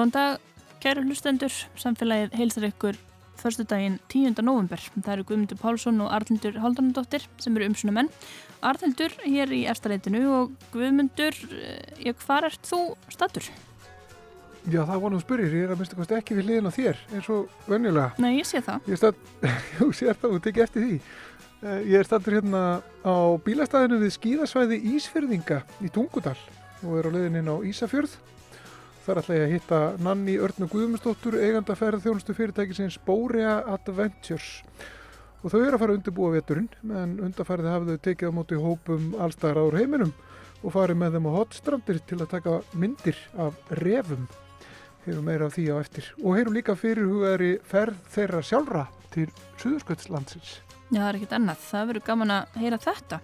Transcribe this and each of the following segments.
Góðan dag, kæru hlustendur, samfélagið heilsar ykkur förstu daginn 10. november. Það eru Guðmundur Pálsson og Arlindur Haldanadóttir sem eru umsuna menn. Arlindur hér í erstareitinu og Guðmundur, ég, hvar ert þú statur? Já, það nú spyrir, ég er að mista kosti ekki við hliðin á þér, eins og venjulega. Nei, ég sé það. Ég statt, jú, sér það og tekið eftir því. Eh, Ég er stattur hérna á bílastæðinu við skíðasvæði Ísfyrðinga í Tungudal og er á leiðin inn á Ísafjörð. Þar ætla ég að hitta Nanni Örnu Guðmundsdóttur, eiganda ferð þjónustu fyrirtækisins Borea Adventures. Og þau eru að fara að undirbúa veturinn, en undarfærið hafið þau tekið á móti hópum allstæðar áður heiminum og farið með þeim á hotstrandir til að taka myndir af refum. Heyrum meira af því á eftir. Og heyrum líka fyrirhugaðri ferð þeirra sjálfra til Suðursköldslandsins. Já, það er ekkert annað. Það verður gaman að heyra þetta.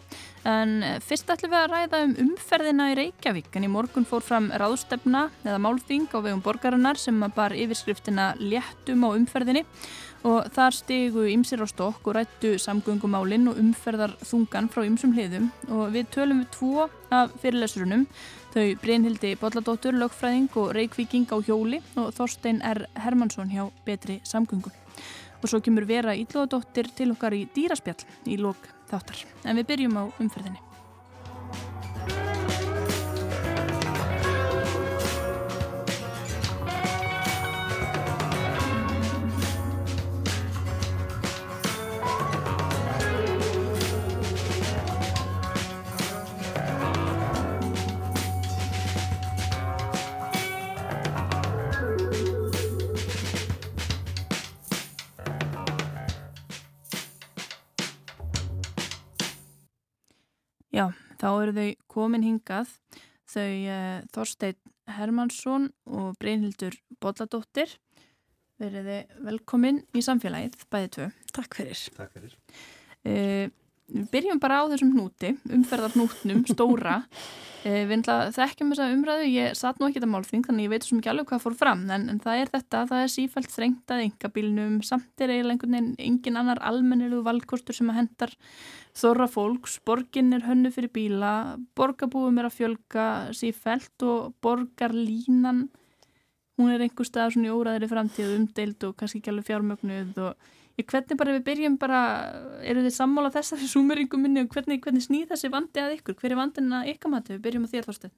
En eh, fyrst ætlum við að ræða um umferðina í Reykjavík. En í morgun fór fram ráðstefna eða málþing á vegum borgarinnar sem bar yfirskriftina léttum á umferðinni og þar stegu ymsir á stokk og rættu samgöngumálinn og umferðar þungan frá ymsum hliðum og við tölum við tvo af fyrirlesurunum þau Brynhildi Bolladóttur, lögfræðing og Reykvíking á hjóli og Þorstein R. Hermansson hjá Betri samgöngum og svo kemur vera ítlóðadóttir til okkar í dýraspjall í lók þáttar. En við byrjum á umferðinni. Þá eru þau komin hingað þau uh, Þorstein Hermansson og Brynhildur Bolladóttir veriði velkomin í samfélagið, bæði tvö. Takk fyrir. Takk fyrir. Uh, við byrjum bara á þessum hnúti, umferðarhnútnum, stóra. Uh, við ætla þekkjum þessa umræðu, ég satt nú ekki þetta málþing þannig ég veit svo mikið alveg hvað fór fram en, en það er þetta, það er sífælt þrengt að engabílnum, samt er eiginlega einhvern veginn engin annar almennilu valkostur sem að hendar þorra fólks, borgin er hönnu fyrir bíla, borgarbúum er að fjölga sífælt og borgarlínan hún er einhver stað svona í óraðri framtíð umdeild og kannski ekki alveg fjármögnuð og ég hvernig bara við byrjum bara eru þið sammála þessari súmeringum minni og hvernig, hvernig snýð þessi vandi að ykkur? Hver er vandin að ykkar mati, við byrjum á þér Þorstein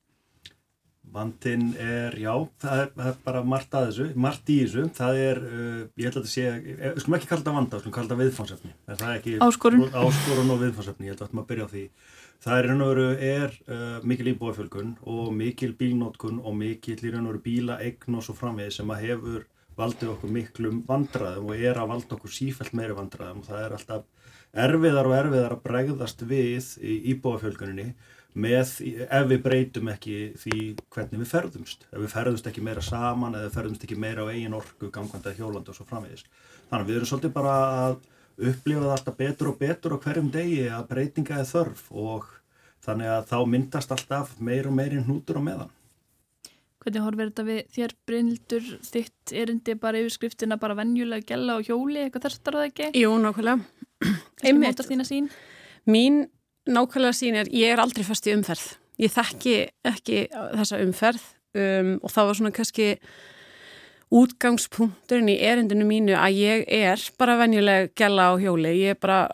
Vandin er, já, það er, það er bara margt að þessu, margt í þessu, það er, uh, ég held að þetta sé, við skulum ekki kalla þetta vanda, við skulum kalla þetta viðfánsefni, það er ekki Áskorun. áskorun og viðfánsefni, ég held að þetta maður byrja á því. Það er í raun og veru, er uh, mikil íbúafjölgun og mikil bílnótkun og mikil í raun og veru bílaegn og svo framvegið sem að hefur valdið okkur miklum vandraðum og er að valda okkur sífælt meiri vandraðum og það er alltaf erfiðar og erfiðar að bregðast við íbúafjölguninni með, ef við breytum ekki því hvernig við ferðumst ef við ferðumst ekki meira saman eða ferðumst ekki meira á eigin orku, gangvanda, hjólandi og svo framvegis. Þannig að við erum svolítið bara að upplifa það alltaf betur og betur á hverjum degi að breytinga er þörf og þannig að þá myndast alltaf meir og meiri hnútur á meðan. Hvernig horfir þetta við þér Brynhildur þitt erindi bara yfir skriftina bara venjulega gæla og hjóli, eitthvað að það ekki? Jú, nákvæmlega. Mín nákvæmlega sín er, ég er aldrei fast í umferð. Ég þekki ekki þessa umferð um, og það var svona kannski útgangspunkturinn í erindinu mínu að ég er bara venjuleg gæla á hjóli. Ég er bara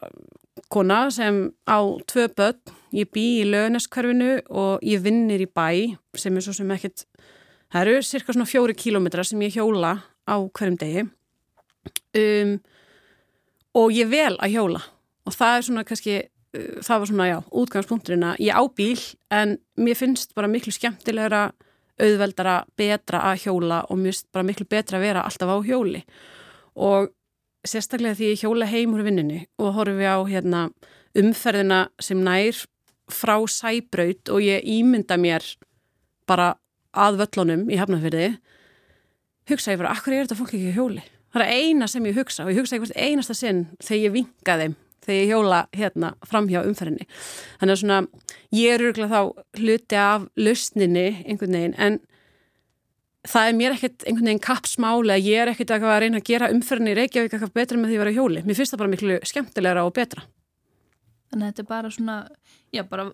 kona sem á tvö börn, ég bý í lögneskverfinu og ég vinnir í bæ sem er svo sem ekkert, það eru cirka svona fjóri kílómetra sem ég hjóla á hverjum degi. Um, og ég vel að hjóla. Og það er svona kannski, uh, það var svona já, útgangspunkturinn að ég á bíl en mér finnst bara miklu skemmtilegra auðveldara, betra að hjóla og mér finnst bara miklu betra að vera alltaf á hjóli. Og sérstaklega því ég hjóla heim úr vinninni og horfi á hérna, umferðina sem nær frá sæbraut og ég ímynda mér bara að völlunum í hafnafyrði hugsa ég bara, akkur er þetta fólk ekki hjóli? Það er eina sem ég hugsa og ég hugsa einhvert einasta sinn þegar ég vinga þeim þegar ég hjóla hérna fram hjá umferðinni. Þannig að svona, ég er örgulega þá hluti af lausninni einhvern veginn en það er mér ekkert einhvern veginn kapsmáli að ég er ekkert að reyna að gera umferðinni í Reykjavík eitthvað betra með því að vera hjóli. Mér finnst það bara miklu skemmtilegra og betra. Þannig að þetta er bara svona, já, bara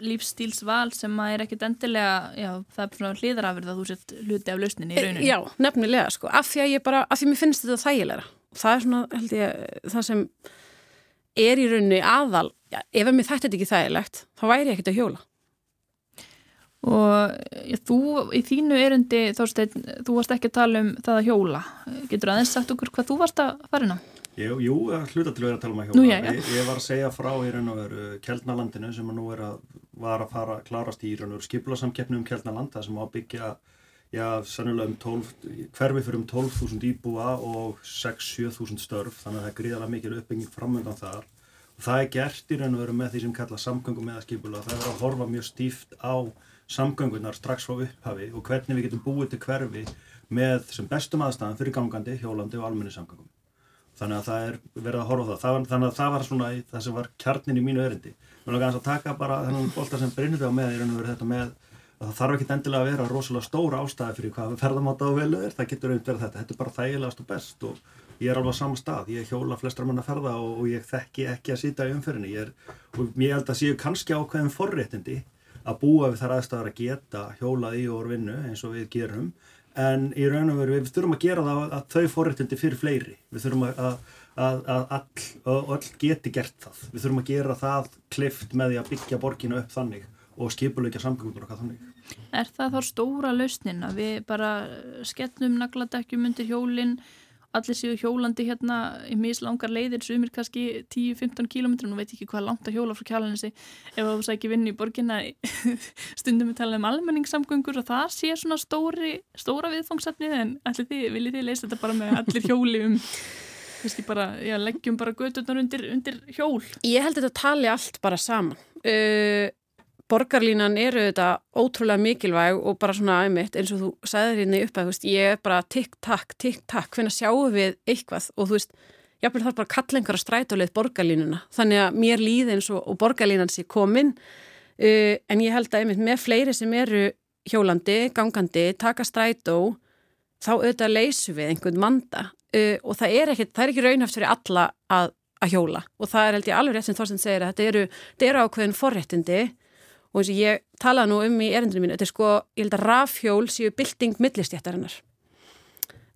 lífstílsval sem að er ekkit endilega, já, það er svona hliðrafurð að þú sett hluti af lausninni í rauninni. Já, nefnilega, sko, af því að ég bara, af því að mér finnst þetta þægilega. Það er svona, held ég, það sem er í rauninni aðal, já, ef að mér þetta ekki þægilegt, þá væri ég ekkit að hjóla. Og já, þú, í þínu erundi, Þorstein, þú varst ekki að tala um það að hjóla. Getur aðeins sagt okkur hvað þú varst að fara inn á? Jú, jú hluta til að vera að tala um hjóla. Nú, já, já. Ég, ég var að segja frá í raun og veru Kjeldnalandinu sem nú er að, var að fara að klárast í raun og veru skiplasamkeppni um Kjeldnalanda sem á að byggja, já, sannulega um 12, hverfi fyrir um 12.000 íbúa og 6-7.000 störf, þannig að það er gríðarlega mikil uppbygging framöndan þar. Og það er gert í raun og veru með því sem kalla samgöngum með að skipula. Það er að horfa mjög stíft á samgöngunar strax frá upphafi og hvernig við getum búið til hverfi með sem bestum aðstæðan fyrir gangandi, hjólandi og almenni samgöngum. Þannig að það er verið að horfa á það. það var, þannig að það var svona það sem var kjarnin í mínu erindi. Mér langar að taka bara þennan bolta sem Brynur á með í raun og veru þetta með að það þarf ekki endilega að vera rosalega stóra ástæði fyrir hvað ferðamáta og velu er. Það getur auðvitað þetta. Þetta er bara þægilegast og best og ég er alveg á sama stað. Ég hjóla flestra manna ferða og, og ég þekki ekki að sýta í umferðinni. Ég, er, og ég held að séu kannski ákveðin forréttindi að búa við þar aðstæðar að geta hjólað í og orð vinnu eins og við gerum en í raun og veru við þurfum að gera það að þau forréttindi fyrir fleiri. Við þurfum að, að, að, all, all geti gert það. Við þurfum að gera það klift með því að byggja borginu upp þannig og skipuleika samgöngur og hvað þannig. Er það þá stóra lausnin að við bara skellum nagladekkjum undir hjólinn allir séu hjólandi hérna í mislangar leiðir sumir kannski 10-15 km nú veit ég ekki hvað langt að hjóla frá kjálanissi ef þú sækir vinni í borginna stundum við tala um almenningssamgöngur og það sé svona stóri, stóra viðfangsefnið en allir þið, viljið þið leysa þetta bara með allir hjóli um kannski bara, já, leggjum bara göturnar undir, undir hjól? Ég held þetta tali allt bara saman. Uh, borgarlínan eru þetta ótrúlega mikilvæg og bara svona aðmitt eins og þú sagðir hérna í uppæð, ég er bara tikk-takk, tikk-takk, hvernig sjáum við eitthvað? Og þú veist, jáfnveg þarf bara að kalla einhverja strætóleið borgarlínuna, þannig að mér líði eins og, og borgarlínan sé komin. Uh, en ég held að einmitt með fleiri sem eru hjólandi, gangandi, taka strætó, þá auðvitað leysu við einhvern manda uh, og það er ekki, ekki raunhaft fyrir alla að, að hjóla. Og það er held ég alveg rétt sem Þorsten segir að þetta eru, eru ákveðin forréttindi og eins og ég talaði nú um í erindinu mín, þetta er sko, ég held að rafhjól séu bylting millistjættarinnar.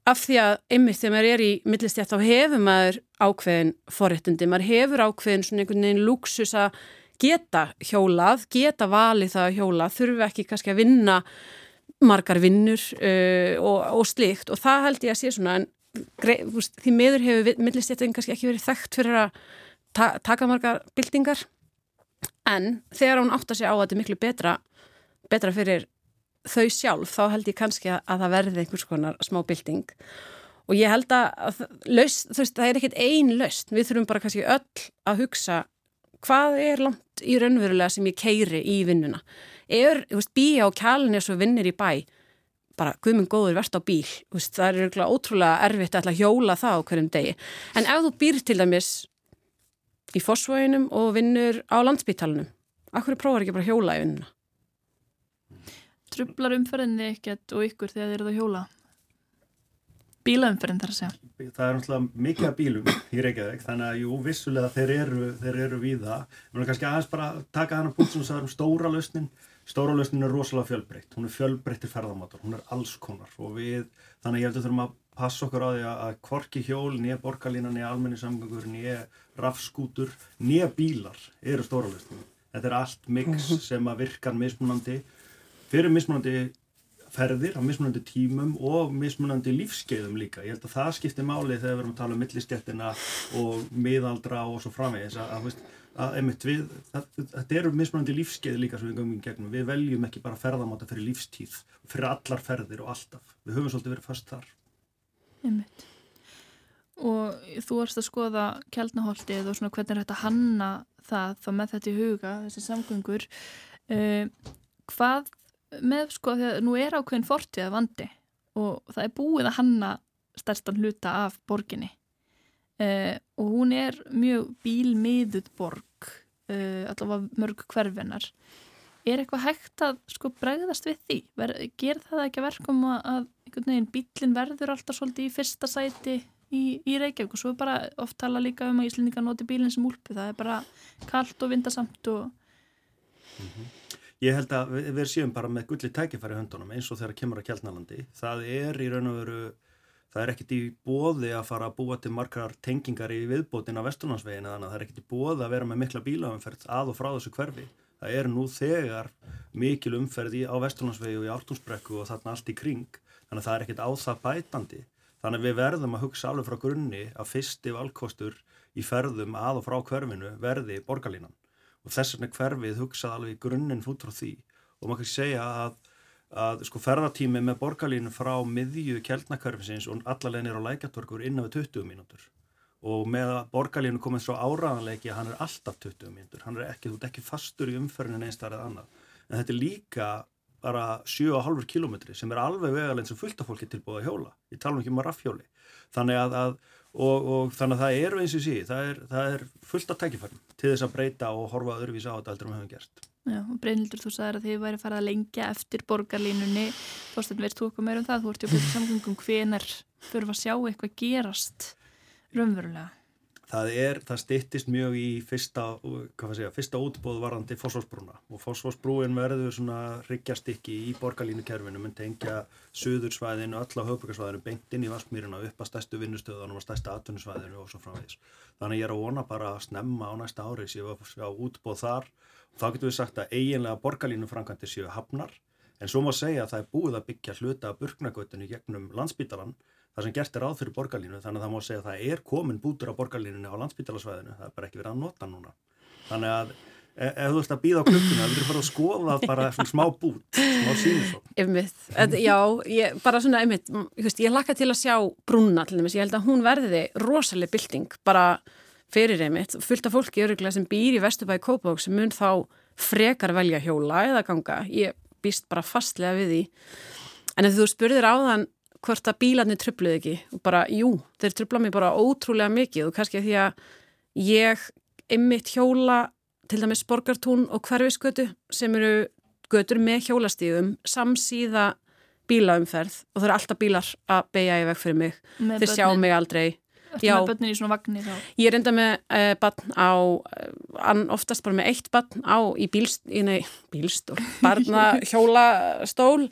Af því að einmitt þegar maður er í millistjætt þá hefur maður ákveðin forréttindi, maður hefur ákveðin svona einhvern veginn luxus að geta hjólað, geta valið það að hjóla, þurfu ekki kannski að vinna margar vinnur uh, og, og slikt og það held ég að sé svona en því meður hefur millistjættin kannski ekki verið þekkt fyrir að ta taka margar byltingar en þegar hún átt að segja á að þetta er miklu betra betra fyrir þau sjálf þá held ég kannski að það verði einhvers konar smá bylting. Og ég held að laust, veist, það er ekkert ein laust, við þurfum bara kannski öll að hugsa hvað er langt í raunverulega sem ég keiri í vinnuna? Er, þú veist, bíja á kjálun er svo vinnir í bæ bara guðminn góður verðt á bíl. Veist, það er ótrúlega erfitt að hjóla það á hverjum degi. En ef þú býr til dæmis í fósvöginum og vinnur á landsbítalunum. Akkur prófar ekki bara hjóla í vinnuna? Trublar umferðinni ekkert og ykkur þegar þið eruð að hjóla? Bílaumferðin þar að segja. Það er náttúrulega mikið af bílum í Reykjavík þannig að jú, vissulega þeir eru, þeir eru við það. Við erum kannski aðeins bara taka hana búin sem það er um stóra lausnin. Stóra lausnin er rosalega fjölbreytt. Hún er fjölbreyttir ferðamátor, hún er alls konar og við, þannig að ég heldur þurfum að passa okkur á því að kvorki hjól, nýja borgarlína, nýja almenni samgöngur, nýja rafskútur, nýja bílar eru stóralistinu. Þetta er allt mix mhm. sem að virkar mismunandi fyrir mismunandi ferðir á mismunandi tímum og mismunandi lífskeiðum líka. Ég held að það skiptir máli þegar við erum að tala um millistjættina og miðaldra og svo framvegis að, að, að einmitt við, þetta eru mismunandi lífskeið líka sem við gangum í gegnum. Við veljum ekki bara ferðamáta fyrir lífstíð, fyrir allar ferðir og alltaf. Við höfum svolítið verið fast þar. Einmitt. Og þú varst að skoða kjaldnaholtið og svona hvernig er þetta að hanna það þá með þetta í huga, þessi samgöngur. Uh, hvað með sko að nú er ákveðin fortið að vandi og það er búið að hanna stærstan hluta af borginni uh, og hún er mjög bílmiðuð borg, uh, allavega mörg hverfinar. Er eitthvað hægt að sko bregðast við því? Ver, ger það ekki að einhvern veginn bílinn verður alltaf svolítið í fyrsta sæti í, í Reykjavík og svo er bara oft tala líka um að Íslendingar noti bílinn sem úlpu, það er bara kallt og vindasamt og Ég held að við, við séum bara með gulli tækifæri höndunum eins og þegar kemur að Kjaldnalandi. Það er í raun og veru, það er ekkit í bóði að fara að búa til margar tengingar í viðbótin á Vesturlandsveginu þannig að það er ekkit í bóði að vera með mikla bílaumferð að og frá þessu hverfi. Það er nú þegar mikil umferð í, á Vesturlandsvegi og í Ártúnsbrekku og þarna allt í kring. Þannig að það er ekkit á það bætandi. Þannig að við verðum að hugsa alveg frá grunni að fyrsti valkostur í ferðum að og frá hverfinu verði borgarlínan. Og þess vegna hverfið hugsað alveg grunninn fút frá því. Og maður kannski segja að, að sko ferðartími með borgarlínu frá miðju kjeldnakörfisins og allalegin er á lækjartverkur innan við 20 mínútur. Og með að borgarlínu komið svo áraðanleiki að hann er alltaf 20 mínútur, hann er ekki, þú ert ekki fastur í umferðinu einstarið annað, en þetta er líka bara 7,5 kilometri sem er alveg vegalinn sem fullt af fólki tilbúið að hjóla, ég tala ekki um að raffhjóli. Þannig að, að og, og þannig að það eru eins og sí, það er, það er fullt af tækifærum til þess að breyta og horfa öðruvís á þetta aldrei um að hafa gert. Já, og Brynildur, þú sagðir að þið væri farið að lengja eftir borgarlínunni, veist þú eitthvað meira um það, þú ert jo byrjað samgöngum. Hvenar þurfa að sjá eitthvað gerast raunverulega? Það er, það stittist mjög í fyrsta, segja, fyrsta útbóð varandi fósfósbrúna og fósfósbrúin verður svona riggjastikki í borgarlínukerfinu, mun tengja söðursvæðinu, alla höfbrukarsvæðinu, beint inn í Vaskmýruna, upp að stæstu vinnustöðunum og stæsta atvinnusvæðinu og svo framvegis. Þannig ég er að vona bara að snemma á næsta ári séu að sjá útbóð þar. Þá getur við sagt að eiginlega borgarlínufrankandi séu hafnar, en svo má segja að það það sem gert er áð fyrir borgarlínu þannig að það má segja að það er komin bútur á borgarlínunni á landsbytalasvæðinu, það er bara ekki verið að nota núna. Þannig að e ef þú veist að býða á klukkuna, þú verður bara að skoða bara smá bút, smá Einmitt, já, ég, bara svona einmitt, ég, lakka til að sjá brúna til dæmis, ég held að hún verði rosalega bylting, bara fyrir einmitt fullt af fólki öruglega sem býr í Vesturbæði Kópavók sem mun þá frekar velja hjóla eða ganga, ég býst bara fastlega við því. En ef þú spurðir á þann hvort að bílarnir tröfluð ekki. Og bara, jú, þeir tröfla mig bara ótrúlega mikið. Og kannski því að ég ymmit hjóla til dæmis borgartún og hverfisgötu sem eru götur með hjólastíðum samsíða bílaumferð. Og það eru alltaf bílar að beigja í veg fyrir mig, Með þeir sjá börnin. mig aldrei. Já. Ég er enda með uh, barn á, uh, oftast bara með eitt barn á í bílst, í, nei, bílstól, barnahjólastól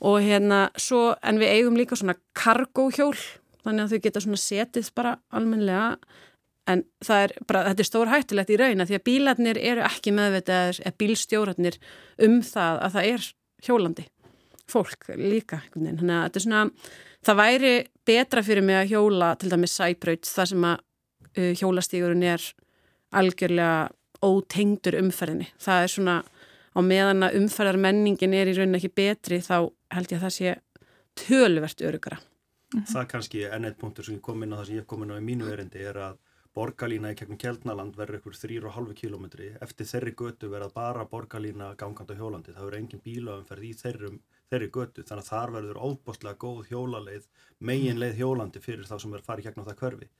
og hérna svo, en við eigum líka svona kargóhjól, þannig að þau geta svona setið bara almenlega, en það er bara, þetta er stór hættulegt í rauna því að bílarnir eru ekki meðvitaðir, eða bílstjóratnir um það að það er hjólandi fólk líka, þannig að þetta er svona, það væri betra fyrir mig að hjóla til dæmis sæbraut þar sem að uh, hjólastígurinn er algjörlega ótengdur umferðinni. Það er svona á meðan að umferðar menningin er í rauninni ekki betri þá held ég að það sé tölvert örugara. það kannski enn eitt punktur sem ég kom inn á það sem ég kom inn á í mínu erindi er að borgarlína í kegnum Kjeldnaland verður ykkur 3,5 kilometri eftir þeirri götu verða bara borgarlína gangand á hjólandi, það verður engin bílaumferð í þeirrum, þeirri götu, þannig að þar verður óbústlega góð hjólaleið megin leið hjólandi fyrir þá sem verður farið gegnum það hverfi.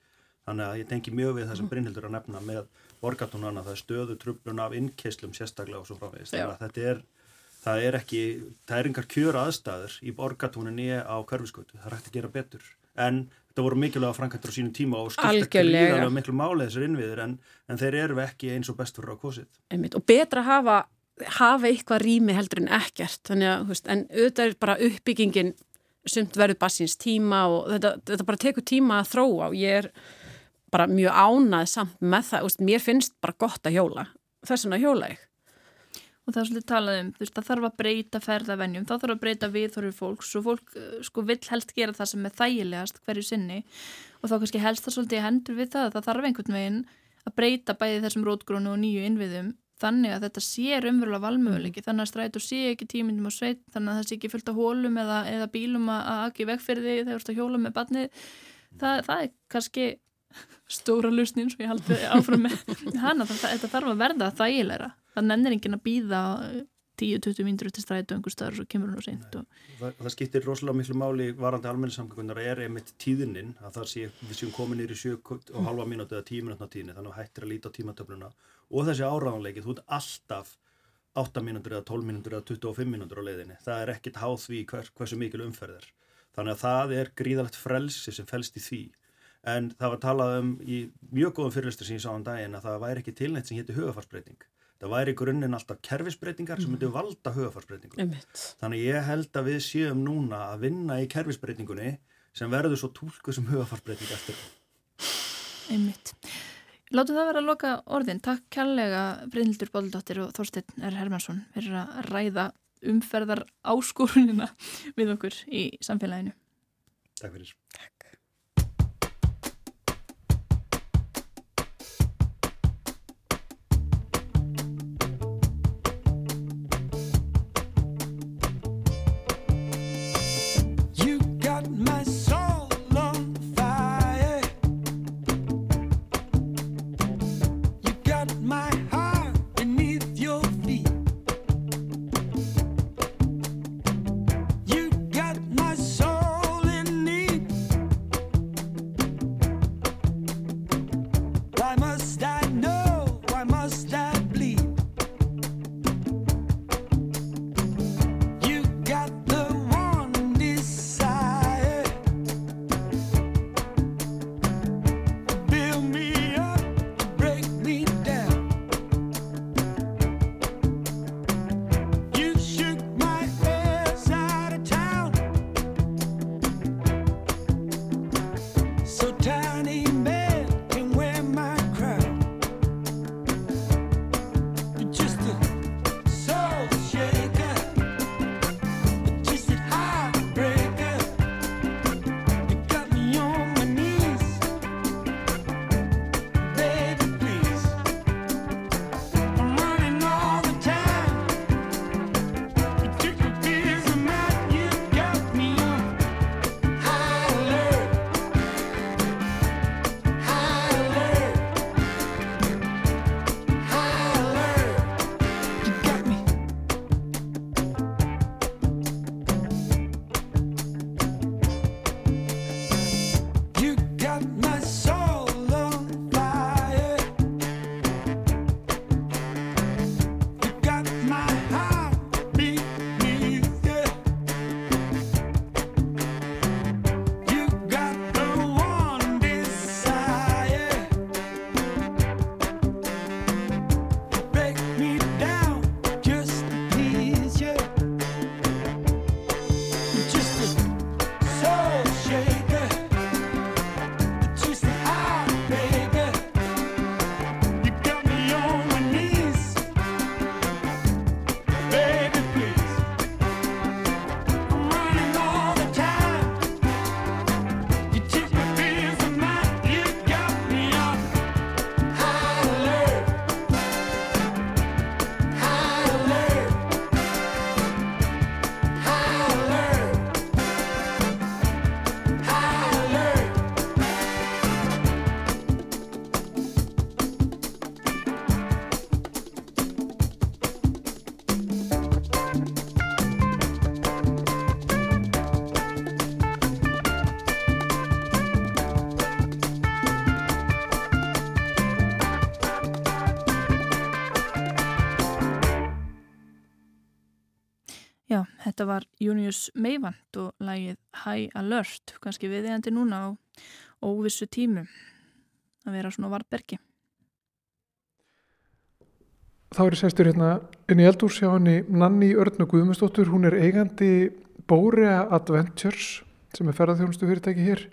Þannig að ég tengi mjög við það sem Brynhildur að nefna með borgartónana, það er stöðu trublun af innkeislum sérstaklega og svo framvegist það er ekki það er engar kjör aðstæður í borgartóninni á hverfiskötu, það er hægt að gera betur en þetta voru mikilvæga framkvæmtur á sínum tíma og skipta ekki líðarlega miklu máli þessar innviðir en, en þeir eru ekki eins og best fyrir á kosið Einmitt. Og betra hafa, hafa eitthvað rými heldur en ekkert. Þannig að, veist, en auðvitað er bara uppbyggingin sumt verður bassins tíma og þetta, þetta bara tekur tíma að þróa og ég er bara mjög ánað samt með það. Veist, mér finnst bara gott að hjóla. Þess vegna hjóla ég. Og það er svolítið talað um, þú veist, það þarf að breyta ferðavenjum, þá þarf að breyta viðhorfið fólks og fólk eh, sko vill helst gera það sem er þægilegast hverju sinni. Og þá kannski helst það svolítið hendur við það, það þarf einhvern veginn að breyta bæði þessum rótgrónu og nýju innviðum þannig að þetta sé umverulega valmöguleiki, þannig að strætur sé ekki tímindum á sveit, þannig að það sé ekki fullt af hólum eða, eða bílum að ekki vegferði þegar þú hjóla með barnið, það, það er kannski stóra lusnin svo ég haldi áfram með hana, það, þetta þarf að verða þægilegra það nennir enginn að býða 10-20 mínútur til strætu einhver staður og kemur hún á seint og... það, það skiptir rosalega miklu máli varandi almenningssamgöngunar er einmitt tíðinin að það sé, við séum komin nýri 7 og halva mínúti eða 10 minútna tíðinni þannig að hættir að líta á tímatöfluna og þessi áraðanleiki, þú ert alltaf 8 mínútur eða 12 mínútur eða 25 mínútur á leiðinni, það er ekkit háð því hver, hversu mikil umferð er. Þannig að það er gríðalegt frelsi sem felst í því. En það var talað um í mjög góðum fyrirlistur sem ég sá um daginn að það væri ekki tilnætt sem hétti hugafarsbreyting það væri grunninn alltaf kerfisbreytingar sem myndi valda hugafarsbreytingum Einmitt. þannig ég held að við séum núna að vinna í kerfisbreytingunni sem verður svo tólku sem hugafarsbreyting eftir Einmitt. Látum það vera að loka orðin. Takk kærlega Brynhildur Bóldóttir og Þorstein R. Hermansson fyrir að ræða umferðar áskorunina við okkur í samfélaginu. Takk fyrir. You Já, þetta var Junius Meivand og lagið High Alert, kannski viðeigandi núna á óvissu tímu að vera svona varbergi. Þá er sestur hérna inn í eldús hjá henni Nanni Örnu Guðmundsdóttur. Hún er eigandi Borea Adventures sem er ferðarþjónustu fyrirtæki hér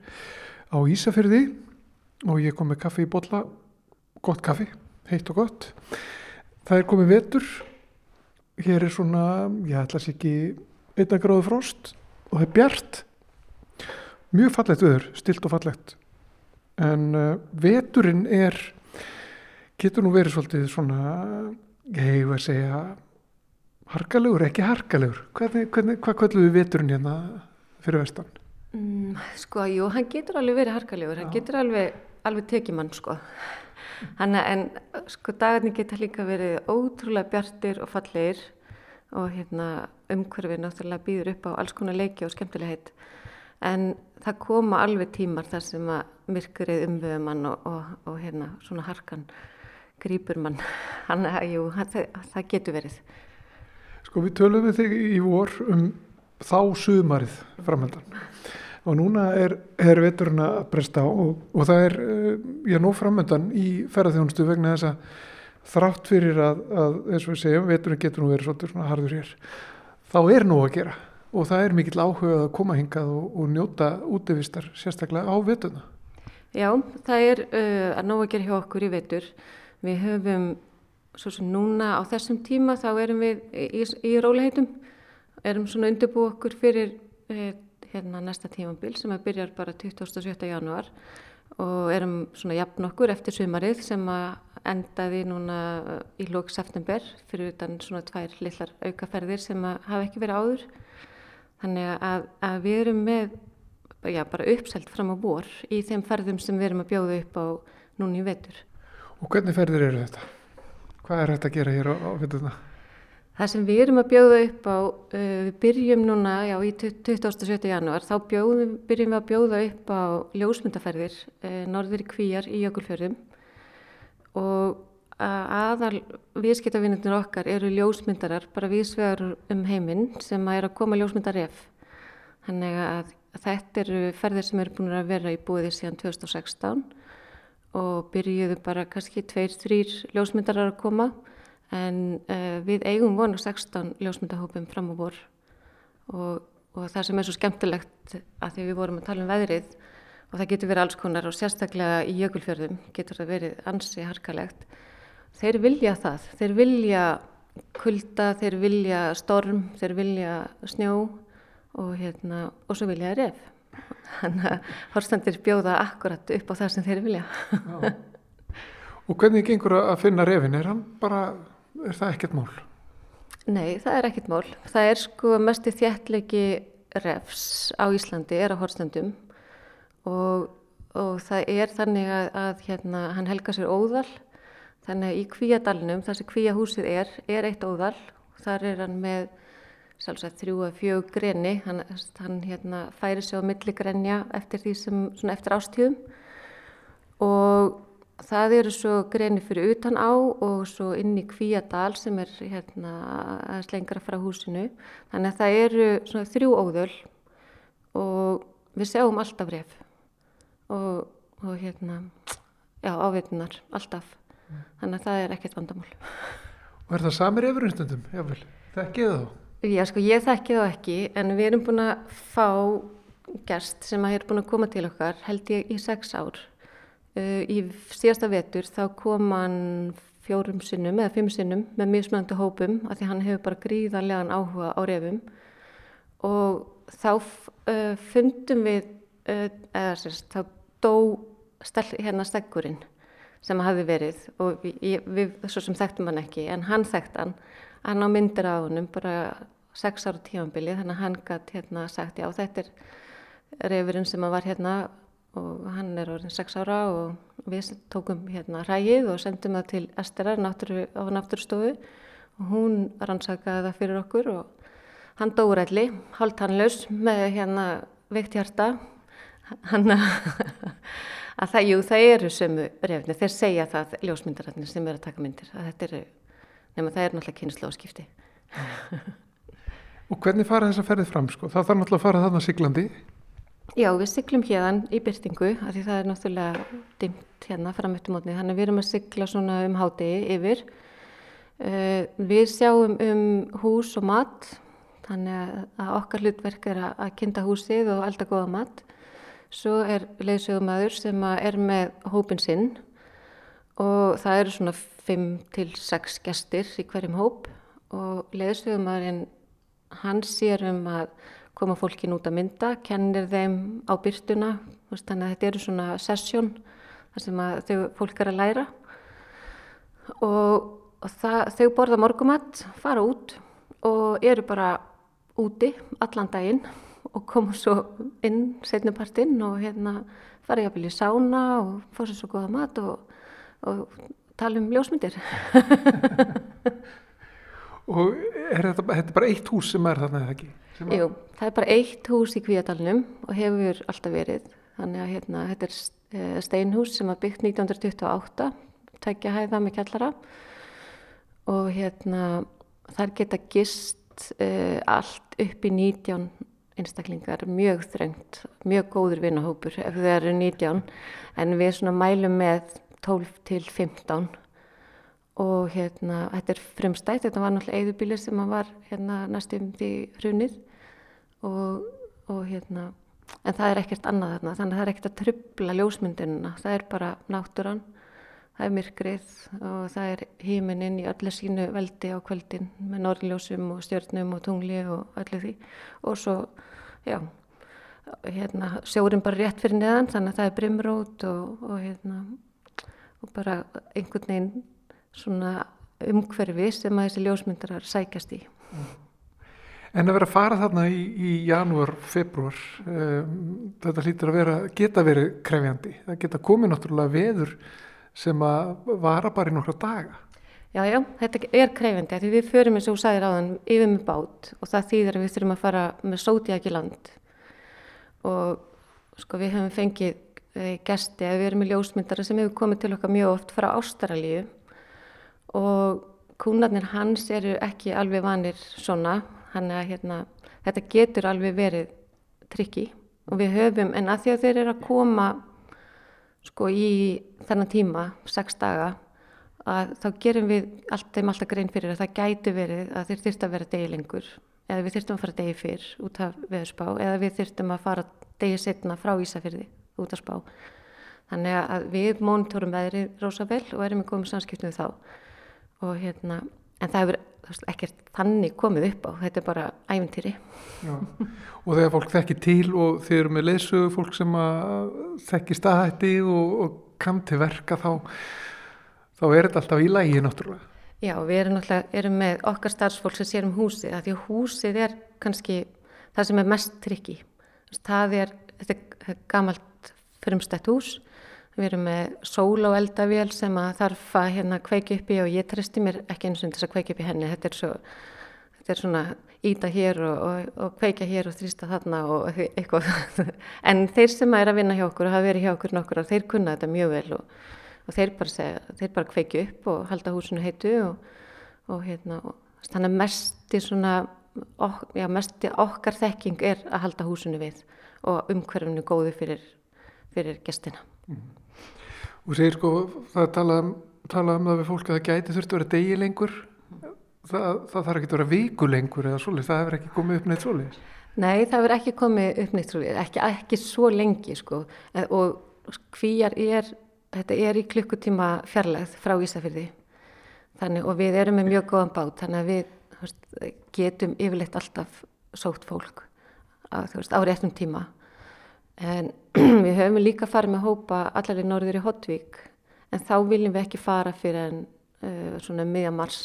á Ísafyrði og ég kom með kaffi í bolla, gott kaffi, heitt og gott. Það er komið vetur, hér er svona, ég ætla sér ekki einna gráðu frost og það er bjart. Mjög fallegt öður, stilt og fallegt. En uh, veturinn er, getur nú verið svolítið svona, ég hefur að segja, harkalegur, ekki harkalegur. Hvernig, hvernig, hvað kvöldu við veturinn hérna fyrir vestan? Mm, sko, jú, hann getur alveg verið harkalegur, hann getur alveg, alveg tekið mann, sko. Hann, en sko, dagarnir geta líka verið ótrúlega bjartir og fallegir og hérna umhverfið náttúrulega býður upp á alls konar leiki og skemmtilegheit. En það koma alveg tímar þar sem að myrkurið umvöðu mann og, og, og hérna svona harkan grýpur mann. Hann, jú, hann, það, það getur verið. Sko við tölum við þig í vor um þá sumarið framöndan. Og núna er, er veturinn að bresta á og, og það er, uh, já, nú framöndan í ferðarþjónustu vegna þess að þrátt fyrir að, að eins og við segjum, veturinn getur nú verið svolítið svona harður hér, þá er nú að gera og það er mikill áhuga að koma hingað og, og njóta útivistar sérstaklega á veturna. Já, það er uh, að nóg að gera hjá okkur í vetur. Við höfum, svo sem núna á þessum tíma, þá erum við í, í róliheitum, erum svona undirbú okkur fyrir uh, hérna næsta tímabil sem að byrjar bara 27. janúar og erum svona jafn okkur eftir sumarið sem að endaði núna í lók september fyrir utan svona tvær lillar aukaferðir sem að hafa ekki verið áður. Þannig að, að við erum með já, bara uppselt fram á vor í þeim ferðum sem við erum að bjóða upp á núna í vetur. Og hvernig ferðir eru þetta? Hvað er þetta að gera hér á, á veturna? Það sem við erum að bjóða upp á, uh, við byrjum núna já, í 27. janúar, þá bjóðum, byrjum við að bjóða upp á ljósmyndaferðir uh, norður í kvíjar í jökulfjörðum og aðal viðskiptavinnir okkar eru ljósmyndarar bara viðsvegar um heiminn sem að er að koma ljósmyndaref. Þannig að þetta eru ferðir sem eru búin að vera í búiði síðan 2016 og byrjuðu bara kannski tveir, þrýr ljósmyndarar að koma en uh, við eigum vonu 16 ljósmyndahópum fram á vor og, og það sem er svo skemmtilegt að því við vorum að tala um veðrið og það getur verið alls konar og sérstaklega í jökulfjörðum getur það verið ansi harkalegt þeir vilja það, þeir vilja kulda, þeir vilja storm, þeir vilja snjó og, hérna, og svo vilja ref. Þannig að horstandir bjóða akkurat upp á það sem þeir vilja. og hvernig gengur að finna refin? Er, bara, er það ekkert mál? Nei, það er ekkert mál. Það er sko mest í þjættlegi refs á Íslandi, er á horstandum og, og það er þannig að, að hérna, hann helga sér óðal Þannig að í kvíadalunum, þar sem kvíahúsið er, er eitt óðal. Þar er hann með sjálfsagt þrjú að fjög greni. Hann, hann hérna, færi sig á milligrenja eftir því sem, eftir ástíðum. Og það eru svo greni fyrir utan á og svo inn í kvíadal sem er hérna aðeins lengra frá húsinu. Þannig að það eru svona þrjú óðöl og við sjáum alltaf ref. Og, og hérna, já, áveitunar, alltaf þannig að það er ekkert vandamál Og er það samir yfirunstundum, jável, þekkið þá? Já, sko, ég þekki þá ekki en við erum búin að fá gerst sem að er búin að koma til okkar held ég í sex ár í síðasta vetur þá kom hann fjórum sinnum eða fimm sinnum með mismöndu hópum af því hann hefur bara gríðarlegan áhuga á refum. Og þá uh, fundum við uh, eða sérst, þá dó stel, hérna stegurinn sem hafi verið og við, við svo sem þekktum hann ekki en hann þekkt hann. Hann á myndir á honum bara sex ára tímanbili þannig að hann gætt hérna sagt já þetta er reyfurinn sem var hérna og hann er orðin sex ára og við tókum hérna rægið og sendum það til Esterar náttúru, á náttúrustofu og hún rannsakaði það fyrir okkur og hann dórætli, hálft hann laus með hérna veikt hjarta hann að það, jú, það eru sömu reyfni, þeir segja það ljósmyndararnir sem eru að taka myndir, að þetta eru, nema það er náttúrulega kynnslóðskipti. Og hvernig fara þess að ferðið fram, sko? Það þarf náttúrulega að fara þarna siglandi. Já, við siglum hérðan í byrtingu, af því það er náttúrulega dimt hérna framöttum mótni, þannig við erum að sigla svona um hádegi yfir. Uh, við sjáum um hús og mat, þannig að okkar hlutverk er að kynna húsið og elda góða mat. Svo er leiðsögumæður sem er með hópin sinn og það eru svona 5 til 6 gestir í hverjum hóp og leiðsögumæðurinn hann sér um að koma fólkin út að mynda, kennir þeim á byrtuna, þannig að þetta eru svona sessjón þar sem þau fólk er að læra og, og það, þau borða morgumatt, fara út og eru bara úti allan daginn og koma svo inn setnupartinn og hérna fara ég að byrja sána og sér svo góða mat og, og tala um ljósmyndir. og er þetta, þetta er bara eitt hús sem er þarna eða ekki? Jú, það er bara eitt hús í Kvíadalunum og hefur alltaf verið. Þannig að hérna, þetta er eh, steinhús sem var byggt 1928, tækja hæða með kjallara og hérna þar geta gist uh, allt upp í 19 einstaklingar, mjög þröngt, mjög góður vinahópur ef þau eru 19 en við svona mælum með 12 til 15 og hérna, þetta er frumstætt, þetta var náttúrulega eðubílir sem var hérna næstum því hrunið. Og, og hérna, en það er ekkert annað þarna, þannig að það er ekkert að trubla ljósmyndinuna, það er bara náttúran, það er myrkrið og það er híminin í öllu sínu veldi á kvöldin með norðljósum og stjörnum og tungli og öllu því. Og svo, já, hérna, sjórin bara rétt fyrir neðan, þannig að það er brimrót og, og hérna, og bara einhvern veginn svona umhverfi sem að þessi ljósmyndarar sækjast í. En að vera að fara þarna í, í janúar, februar, um, þetta hlýtur að vera, geta verið krefjandi. Það geta komið náttúrulega veður sem að vara bara í nokkra daga. Já, já, þetta er kreyfandi því við förum eins og þú sagðir áðan yfir með bát og það þýðir að við þurfum að fara með sótiaki land og sko við hefum fengið e, gesti að við erum með ljósmyndara sem hefur komið til okkar mjög oft frá Ástralíu og kúnarnir hans eru ekki alveg vanir svona, hann að hérna, þetta getur alveg verið trikki og við höfum, en að því að þeir eru að koma sko í þennan tíma, sex daga, að þá gerum við allt, þeim alltaf grein fyrir að það gæti verið að þeir þyrftu að vera degi lengur. Eða við þyrftum að fara degi fyrr út af veðurspá. Eða við þyrftum að fara degi setna frá Ísafyrði út af spá. Þannig að við mónitorum veðrið rosa vel og erum í komið samskiptum þá og hérna, en það hefur ekkert þannig komið upp á, þetta er bara æventýri. Já. Og þegar fólk þekki til og þeir eru með leysugu fólk sem að þekki staðhætti og, og kam til verka þá, þá er þetta alltaf í lægi náttúrulega. Já, við erum náttúrulega erum með okkar starfsfólk sem sér um húsið, af því að húsið er kannski það sem er mest trikki. Það er, þetta er gamalt frumstætt hús, við erum með sól og eldavél sem að þarf að hérna kveiki upp í og ég tristi mér ekki eins og þess að kveiki upp í henni, þetta er svo, þetta er svona íta hér og, og, og kveika hér og þrýsta þarna og eitthvað. En þeir sem er að vinna hjá okkur og hafa verið hjá okkur nokkur, þeir kunna þetta mjög vel og og þeir bara, segja, þeir bara kveiki upp og halda húsinu heitu og, hérna, þannig að mesti svona, ok, já, mesti okkar þekking er að halda húsinu við og umhverfinu góðu fyrir, fyrir gestina. Og segir sko, það talað um, talað um það við fólk að það gæti þurfti að vera degi lengur, það, það þarf ekki að vera viku lengur eða svoleiðis, það hefur ekki komið upp neitt svoleiðis. Nei, það hefur ekki komið upp neitt svoleiðis, ekki, ekki svo lengi sko. Og hvíjar er þetta er í klukkutíma fjarlægð frá Ísafyrði þannig, og við erum með mjög góðan bát þannig að við veist, getum yfirleitt alltaf sótt fólk á réttum tíma en við höfum líka farið með hópa allar í norður í Hotvík en þá viljum við ekki fara fyrir en uh, svona miðja mars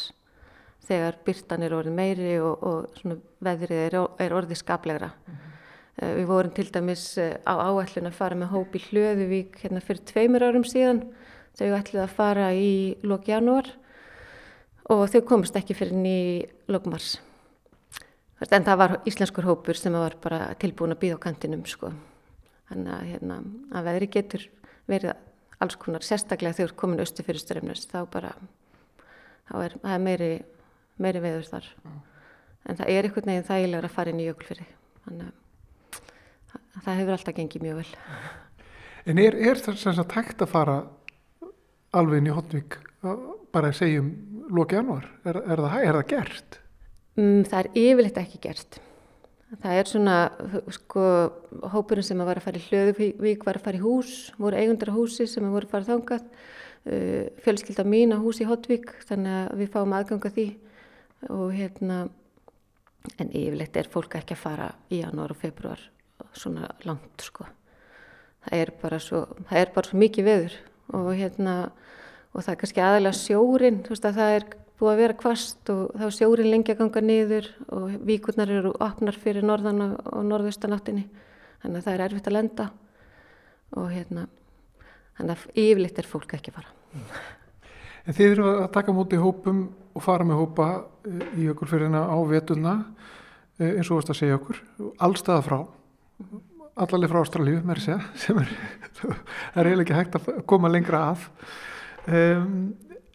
þegar byrtan er orðið meiri og, og veðrið er, er orðið skaplegra Eh, við vorum til dæmis eh, á áætlun að fara með hóp í Hlöðuvík hérna fyrir tveimur árum síðan. Þau ætlið að fara í lók janúar og þau komist ekki fyrir ný lókmars. En það var íslenskur hópur sem var bara tilbúin að býða á kantinum sko. Þannig að, hérna, að veðri getur verið alls konar sérstaklega þegar komin austu fyrir ströfnast þá bara þá er, er meiri, meiri veður þar. En það er einhvern veginn þægilegur að fara inn í jökulfyrði. Þannig að það hefur alltaf gengið mjög vel. En er, er það sem sagt hægt að fara alveg inn í Hotvík bara að segja um loki januar? Er, er, það, er það gert? Mm, það er yfirleitt ekki gert. Það er svona, sko, hópurinn sem var að fara í Hlöðuvík var að fara í hús, voru eigundar húsi sem voru að fara þangað, uh, fjölskylda mín á hús í Hotvík, þannig að við fáum aðganga því og hérna, en yfirleitt er fólk ekki að fara í janúar og februar svona langt sko. Það er bara svo, það er bara svo mikið veður og hérna og það er kannski aðalega sjórin, þú veist að það er búið að vera kvast og þá sjórin lengi að ganga niður og víkurnar eru opnar fyrir norðan og norðaustanáttinni. Þannig að það er erfitt að lenda og hérna þannig að yfirleitt er fólk ekki að fara. En þið eru að taka múti hópum og fara með hópa í okkur fyrir hérna á vetuna eins og varst að segja okkur, allstaða frá allarlega frá Ástralíu mér sé sem er, er eiginlega ekki hægt að koma lengra að. Um,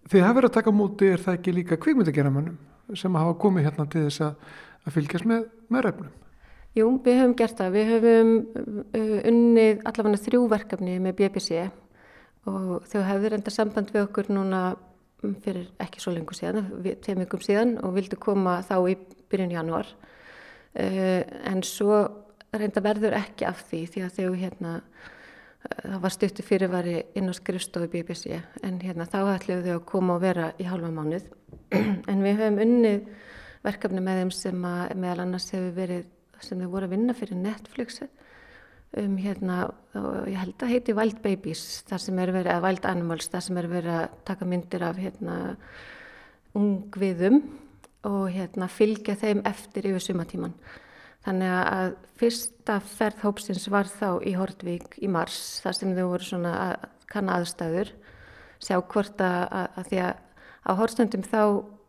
því það verður að taka múti er það ekki líka kvikmyndageramönnum sem hafa komið hérna til þess að, að fylgjast með, með refnum Jú, við höfum gert það. Við höfum uh, unnið allavega þrjú verkefni með BBC og þau hefðu reynda samband við okkur núna mm, fyrir ekki svo lengur síðan, tveim vikum síðan og vildu koma þá í byrjun janúar. Uh, en svo reynda verður ekki af því því að þau hérna, það var stuttu fyrirvari inn á skrifstofu BBC en hérna þá ætluðu þau að koma og vera í hálfa mánuð. en við höfum unnið verkefni með þeim sem að meðal annars hefur verið sem þau voru að vinna fyrir Netflix um hérna, og ég held að heiti Wild Babies, þar sem er verið, eða Wild Animals, þar sem er verið að taka myndir af hérna ungviðum og hérna fylgja þeim eftir yfir sumatíman. Þannig að fyrsta ferð hópsins var þá í Hortvík í mars, þar sem þau voru svona að kanna aðstæður, sjá hvort að, að, að því að á Hortstundum þá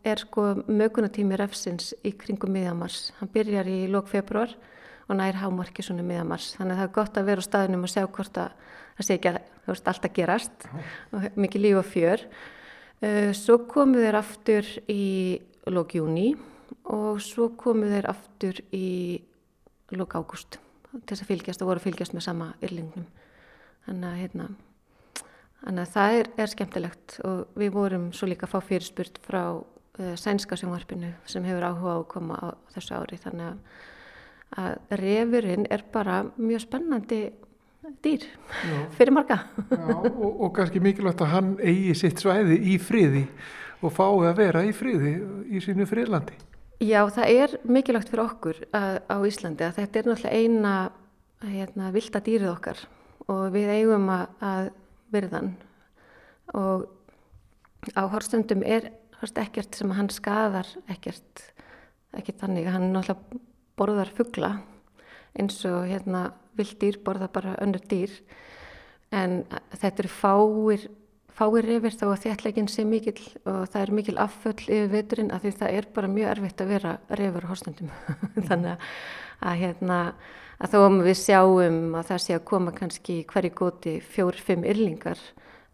er sko mögunatími refsins í kringum miðamars. Hann byrjar í lók februar og nær hámarki svona miðamars. Þannig að það er gott að vera á staðinum og sjá hvort að það sé ekki að veist, allt að gerast og mikið líf og fjör. Uh, Svo komu þeir aftur í lók júni og svo komu þeir aftur í lók ágúst til þess að fylgjast og voru að fylgjast með sama yrlingnum. Þannig að hérna, Þannig að það er, er skemmtilegt og við vorum svo líka að fá fyrirspurt frá uh, sænska sjónvarpinu sem hefur áhuga á að koma á þessu ári. Þannig að, að refurinn er bara mjög spennandi dýr Já. fyrir marga. Já, og, og kannski mikilvægt að hann eigi sitt svæði í friði og fái að vera í friði í sínu friðlandi. Já, það er mikilvægt fyrir okkur að, á Íslandi að þetta er náttúrulega eina hérna, vilda dýrið okkar og við eigum að, að virðan og á horstundum er horst, ekkert sem hann skadar ekkert, ekkert þannig. Hann náttúrulega borðar fugla eins og hérna vild dýr borða bara önnur dýr. En þetta eru fáir fáir reyfir þó að þéttleikin sé mikil og það er mikil afföll yfir veturinn af því það er bara mjög erfitt að vera reyfur á horstundum þannig að, hérna að þó að við sjáum að það sé að koma kannski hverju góti fjór, fimm yrlingar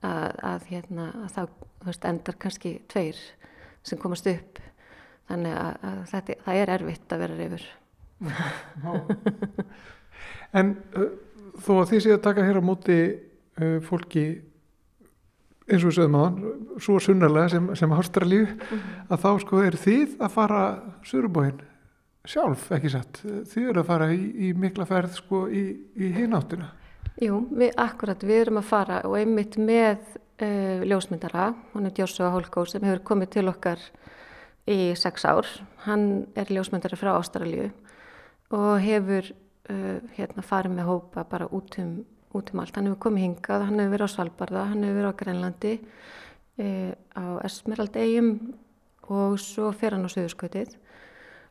að, að hérna að þá veist, endar kannski tveir sem komast upp. Þannig að, að þetta, það er erfitt að vera reyfur En þó að þið séu að taka hér á móti uh, fólki eins og við sögum á hann, svo sunnarlega sem, sem Ástralíu, að þá sko er þið að fara Surubóin sjálf, ekki satt. Þið eru að fara í, í mikla ferð sko í, í hináttina. Jú, við, akkurat, við erum að fara og einmitt með uh, ljósmyndara, hann er Joshua Holkó sem hefur komið til okkar í sex ár. Hann er ljósmyndari frá Ástralíu og hefur uh, hérna farið með hópa bara út um, út um allt. Hann hefur komið hingað, hann hefur verið á Svalbarða, hann hefur verið á Grænlandi, uh, á Esmerald eigum og svo fer hann á Suðurskautið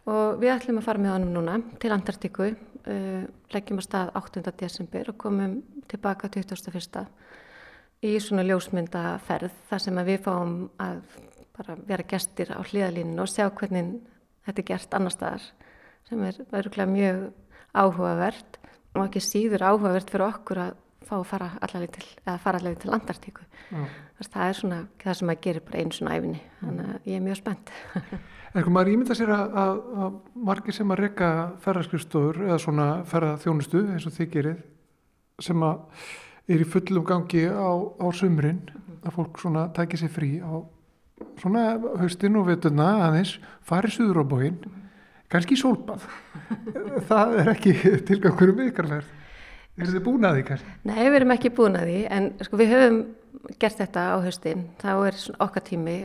og við ætlum að fara með honum núna til Antartíku, uh, leggjum að stað 8. desember og komum tilbaka 21. í svona ljósmyndaferð þar sem við fáum að vera gestir á hlýðalínu og sjá hvernig þetta er gert annar staðar sem er örgulega mjög áhugavert og ekki síður áhugavert fyrir okkur að fá að fara allaveg til, til. Þess, það er svona það sem að gerir bara einu svona æfinni, þannig að ég er mjög spennt. En sko maður ímynda sér að, að, að margir sem að reyka ferðarskriftstofur eða svona ferðarþjónustu eins og þið gerið sem að er í fullum gangi á, á sumrin að fólk svona tæki sér frí á svona haustin og veturna aðeins fari suður á bóin kannski sólbað það er ekki tilgangur um vikarferð er þið búin að því kannski? Nei, við erum ekki búin að því, en sko við höfum gert þetta á haustin. Þá er okkar tími,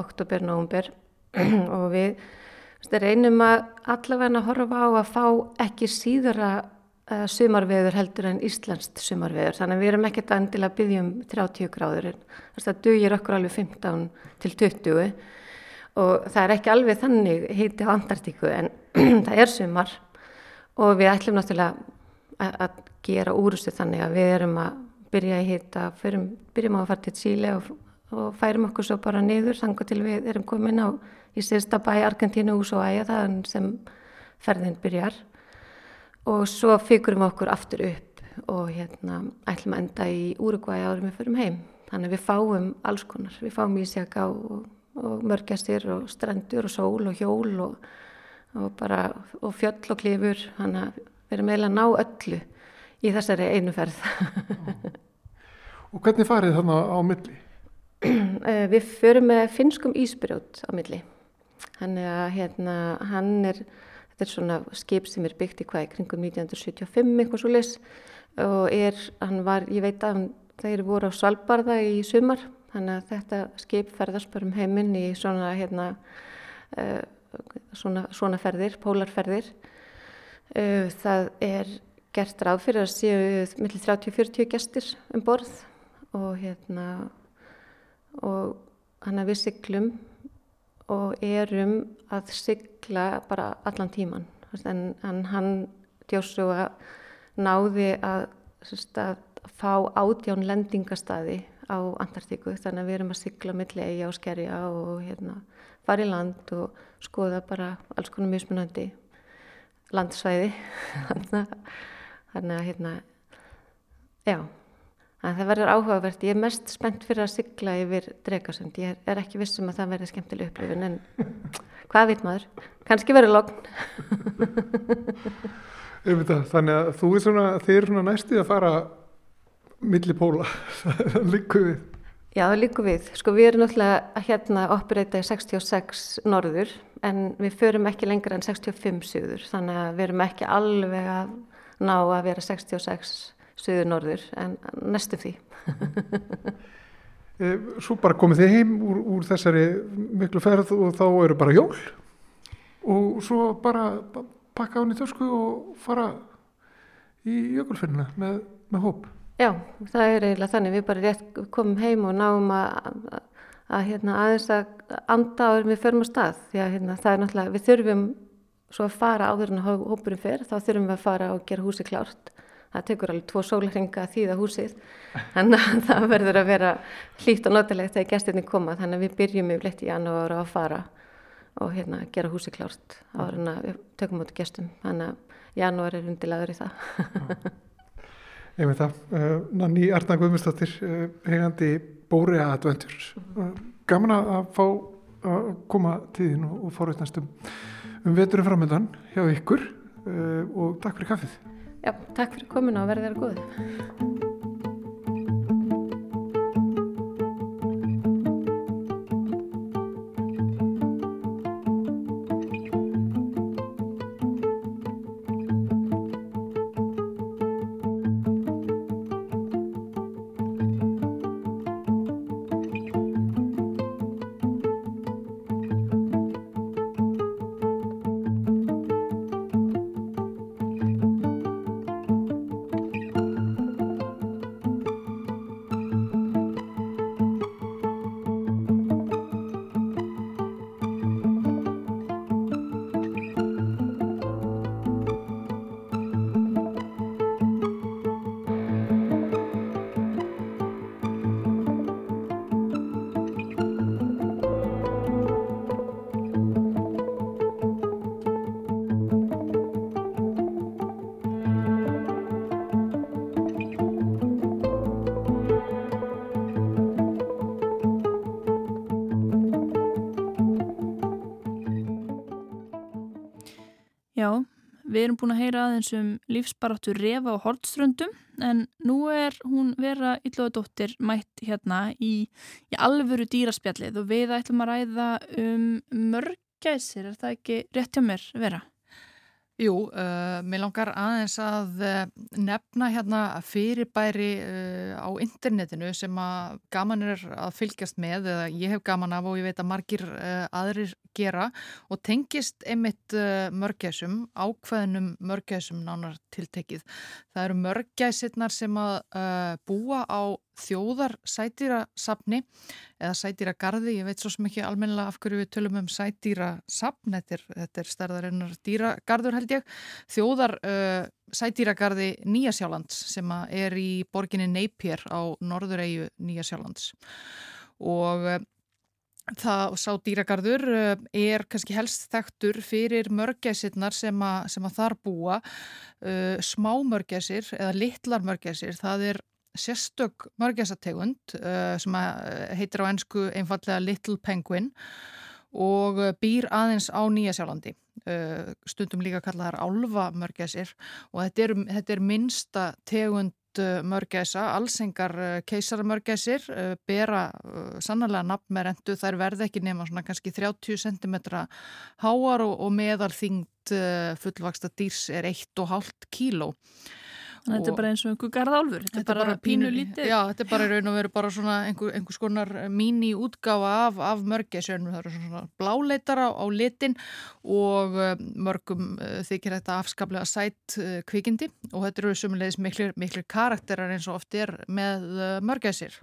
oktober, november og við veist, reynum að allavega að horfa á að fá ekki síðara uh, sumarveður heldur en íslenskt sumarveður. Þannig að við erum ekkert að endilega byggja um 30 gráður. Þess að dugir okkur alveg 15 til 20 og það er ekki alveg þannig heiti á Antartíku en það er sumar. Og við ætlum náttúrulega að, gera úrustu þannig að við erum að byrja í förum, byrjum á að fara til Chile og, og færum okkur svo bara niður þangar til við erum komin á í sérsta bæ Argentínu ús og æja það sem ferðin byrjar. Og svo figurum við okkur aftur upp og hérna ætlum að enda í Úrugvæi árum við förum heim. Þannig að við fáum alls konar, við fáum ísjaka og, og mörgjastir og strendur og sól og hjól og og bara, og fjöll og klifur, þannig að við erum eiginlega að ná öllu í þessari einu ferð. Og hvernig farið þarna á milli? Eh, Við förum með finskum ísbrjót á milli. Þannig að hérna, hann er, þetta er svona skip sem er byggt í hvað í kringum 1975 eitthvað svo leys og er, hann var, ég veit að hann, þeir voru á Svalbarða í sumar, þannig að þetta skip ferðast bara um heiminn í svona, hérna, uh, svona, svona ferðir, pólarferðir. Uh, það er gert ráð fyrir að séu millir 30-40 gestir um borð og hérna og hann að við siglum og erum að sigla bara allan tíman en, en hann Joshua náði að, að fá átján lendingastadi á Antartíku þannig að við erum að sigla milli eiga og skerja og hérna, fara í land og skoða bara alls konar mismunandi landsvæði þannig að hérna já En það verður áhugavert. Ég er mest spennt fyrir að sigla yfir Drekasund. Ég er, er ekki vissum að það verður skemmtileg upplifun en hvað veit maður? Kanski verður logn. Þannig að þú er svona, þið eru svona næstið að fara milli póla, það líku við. Já, það líku við. Sko við erum náttúrulega að hérna operata í 66 norður en við förum ekki lengra en 65 suður. Þannig að við erum ekki alveg að ná að vera 66 suður norður en næstu því. Eh, Svo bara komið þið heim úr, úr þessari miklu ferð og þá eru bara jól og svo bara ba- pakka hún í tösku og fara í jökulferðina með, með hóp. Já, það er eiginlega þannig. Við bara rétt komum heim og náum að, að, að hérna, aðeins að anda áður við förum á stað. Því að hérna, það er náttúrulega, við þurfum svo að fara áður en hó- hópurinn fer, þá þurfum við að fara og gera húsi klárt. Það tekur alveg tvo sólarringa að þýða húsið, þannig að það verður að vera hlýtt og notalegt þegar gestinni koma. Þannig að við byrjum yfirleitt í janúar að fara og hérna, gera húsi klárt áður en að við tökum út gestum. Þannig að janúar er undilagur í það. Veit það, uh, Nanni Arna Guðmundsdóttir, hegandi Bórea Adventures. Uh, gaman að fá að koma tíðin og, og forveitnast um, um veturum framöndan hjá ykkur og takk fyrir kaffið. Já, takk fyrir komuna og verðið þér góð. Við erum búin að heyra aðeins um lífsbaráttu refa og hortströndum en nú er hún vera Ylluðadóttir mætt hérna í, í alvöru dýraspjallið og við ætlum að ræða um mörgæsir, er það ekki rétt hjá mér vera? Jú, uh, mér langar aðeins að uh, nefna hérna fyrirbæri uh, á internetinu sem að gaman er að fylgjast með eða ég hef gaman af og ég veit að margir uh, aðrir gera og tengist einmitt uh, mörgæsum, ákveðnum mörgæsum nánar tiltekið. Það eru mörgæsirnar sem að uh, búa á þjóðar sætýrasafni eða sætýragarði, ég veit svo sem ekki almennilega af hverju við tölum um sætýrasafn, þetta er, er stærðarinnar dýragarður held ég, þjóðar uh, sætýragarði Nýjasjálands sem er í borginni Napier á norðureigu Nýjasjálands og uh, Það sá dýragarður uh, er kannski helst þekktur fyrir mörgæsirnar sem, að- sem að þar búa, uh, smá mörgæsir eða litlar mörgæsir, það er sérstök mörgæsategund uh, sem að heitir á ennsku einfallega Little Penguin og uh, býr aðeins á Nýjasjálandi. uh, stundum líka kalla þær álfa mörgæsir og þetta er, þetta er minnsta tegund mörgæsa, allsengar keisaramörgæsir, bera sannarlega nafn með rendu, þær verða ekki nema svona kannski 30 cm háar og, og meðalþyngd uh, fullvaksta dýrs er 1,5 kíló. Að þetta Og- er bara eins og einhver garðálfur. Þetta er bara pínu lítið. Já, þetta er bara í raun og veru bara svona einhver, einhvers konar míní útgáfa af, af mörgæsjörnum. Það eru svona bláleitar á, litin og uh, mörgum uh, þykir þetta afskaplega sætt uh, kvikindi og þetta eru sumulegis miklir, miklir karakterar eins og oft er með mörgæsir.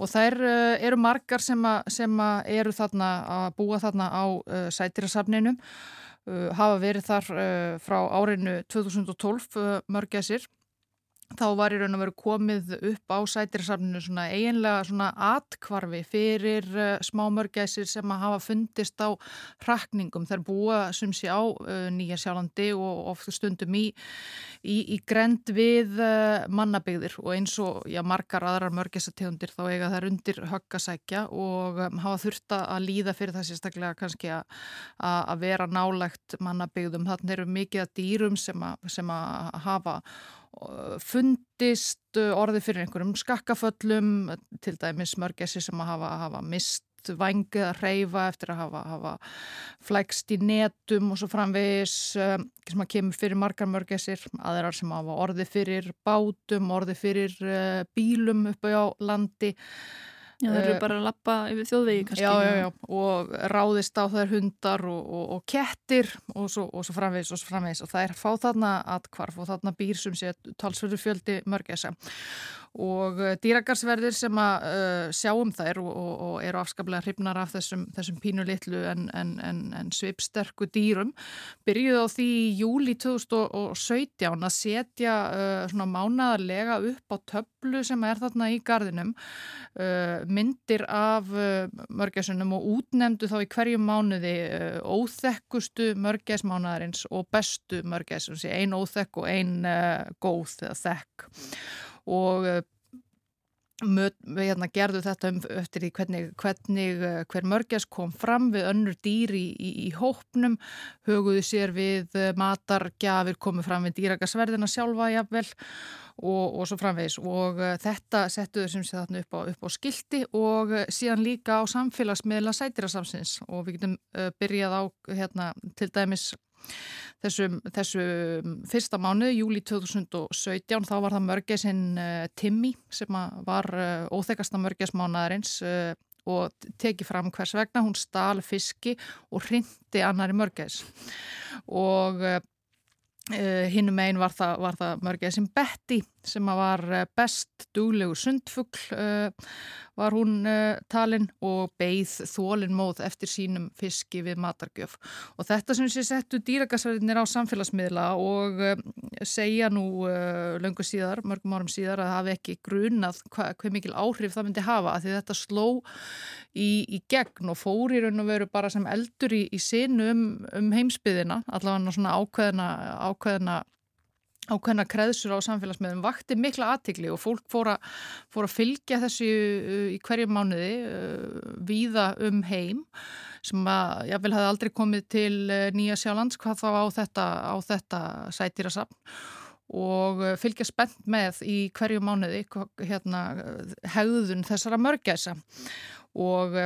Og þær eru margar sem, a, sem a eru þarna að búa þarna á sætirasafninu, uh, hafa verið þar uh, frá árinu 2012 uh, mörgæsir þá var í raun og veru komið upp á sætirsafninu svona eiginlega svona atkvarfi fyrir uh, smámörgæsir sem að hafa fundist á hrakningum. Þær búa sem sé á uh, Nýja sjálandi og oft stundum í, í, í grend við uh, mannabygðir og eins og já, margar aðrar mörgæsategundir þá eiga þær undir höggasækja og hafa þurft að líða fyrir það sérstaklega kannski að að vera nálægt mannabygðum. Þannig eru mikið að dýrum sem að, sem að hafa fundist uh, orði fyrir einhverjum skakkaföllum, til dæmis mörgæsi sem að hafa, hafa mist vangið að reyfa eftir að hafa, hafa flækst í netum og svo framvegis um, sem að kemur fyrir margar mörgæsir, aðrar sem hafa orði fyrir bátum, orði fyrir uh, bílum upp á landi Já, það eru Eh, bara að lappa yfir þjóðvegi kannski. Já, já, já, og ráðist á þær hundar og, og, og kettir og svo, og svo framvegis og svo framvegis og það er fá þarna atkvarf og þarna býr sem sé talsverður fjöldi mörgæsa og uh, dýragarsverðir sem að uh, sjáum þær og, og, og eru afskaplega hrifnar af þessum, þessum pínu litlu en, en, en, en svipsterku dýrum. Byrjuði á því í júli 2017 að setja uh, svona mánaðarlega upp á töflu sem er þarna í gardinum uh, myndir af mörgæsunum og útnemdu þá í hverju mánuði óþekkustu mörgæsmánaðarins og bestu mörgæsum, ein óþekk og ein góð eða þekk og uh, Möt, hérna gerðu þetta um eftir því hvernig, hvernig uh, hver mörgæs kom fram við önnur dýr í, í, í hópnum, höguðu sér við uh, matargjafir, komu fram við dýragarsverðina sjálfa jafnvel og, og svo framvegis. Og uh, þetta settuðu sem sé þarna upp á, upp á skilti og uh, síðan líka á samfélagsmiðla sætirasamsins og við getum uh, byrjað á hérna til dæmis Þessum, þessum fyrsta mánu, júli 2017, þá var það mörgæsinn uh, Timmy sem var uh, óþekasta mörgæsmánaðarins uh, og tekið fram hvers vegna. Hún stal fiski og hrindi annari mörgæs og hinnum einn var það, það mörgæsinn Betty sem var uh, best duglegur sundfugl uh, var hún uh, talin og beigð þólin móð eftir sínum fiski við matargjöf. Og þetta sem sé settu dýragarsverðinir á samfélagsmiðla og segja nú löngu síðar, mörgum árum síðar að hafi ekki grunað hva, hvað mikil áhrif það myndi hafa að því þetta sló í, í gegn og fór í raun og veru bara sem eldur í, í sinu um, um heimsbyðina allavega svona ákveðna ákveðna ákveðna kreðsur á samfélagsmiðum vakti mikla aðtikli og fólk fór að, fór að fylgja þessu uh, í hverju mánuði uh, víða um heim sem að ég vil hafa aldrei komið til uh, Nýja Sjálands hvað þá á þetta, á þetta sætýrasafn og uh, fylgja spennt með í hverju mánuði hérna, hegðun þessara mörgæsa. Og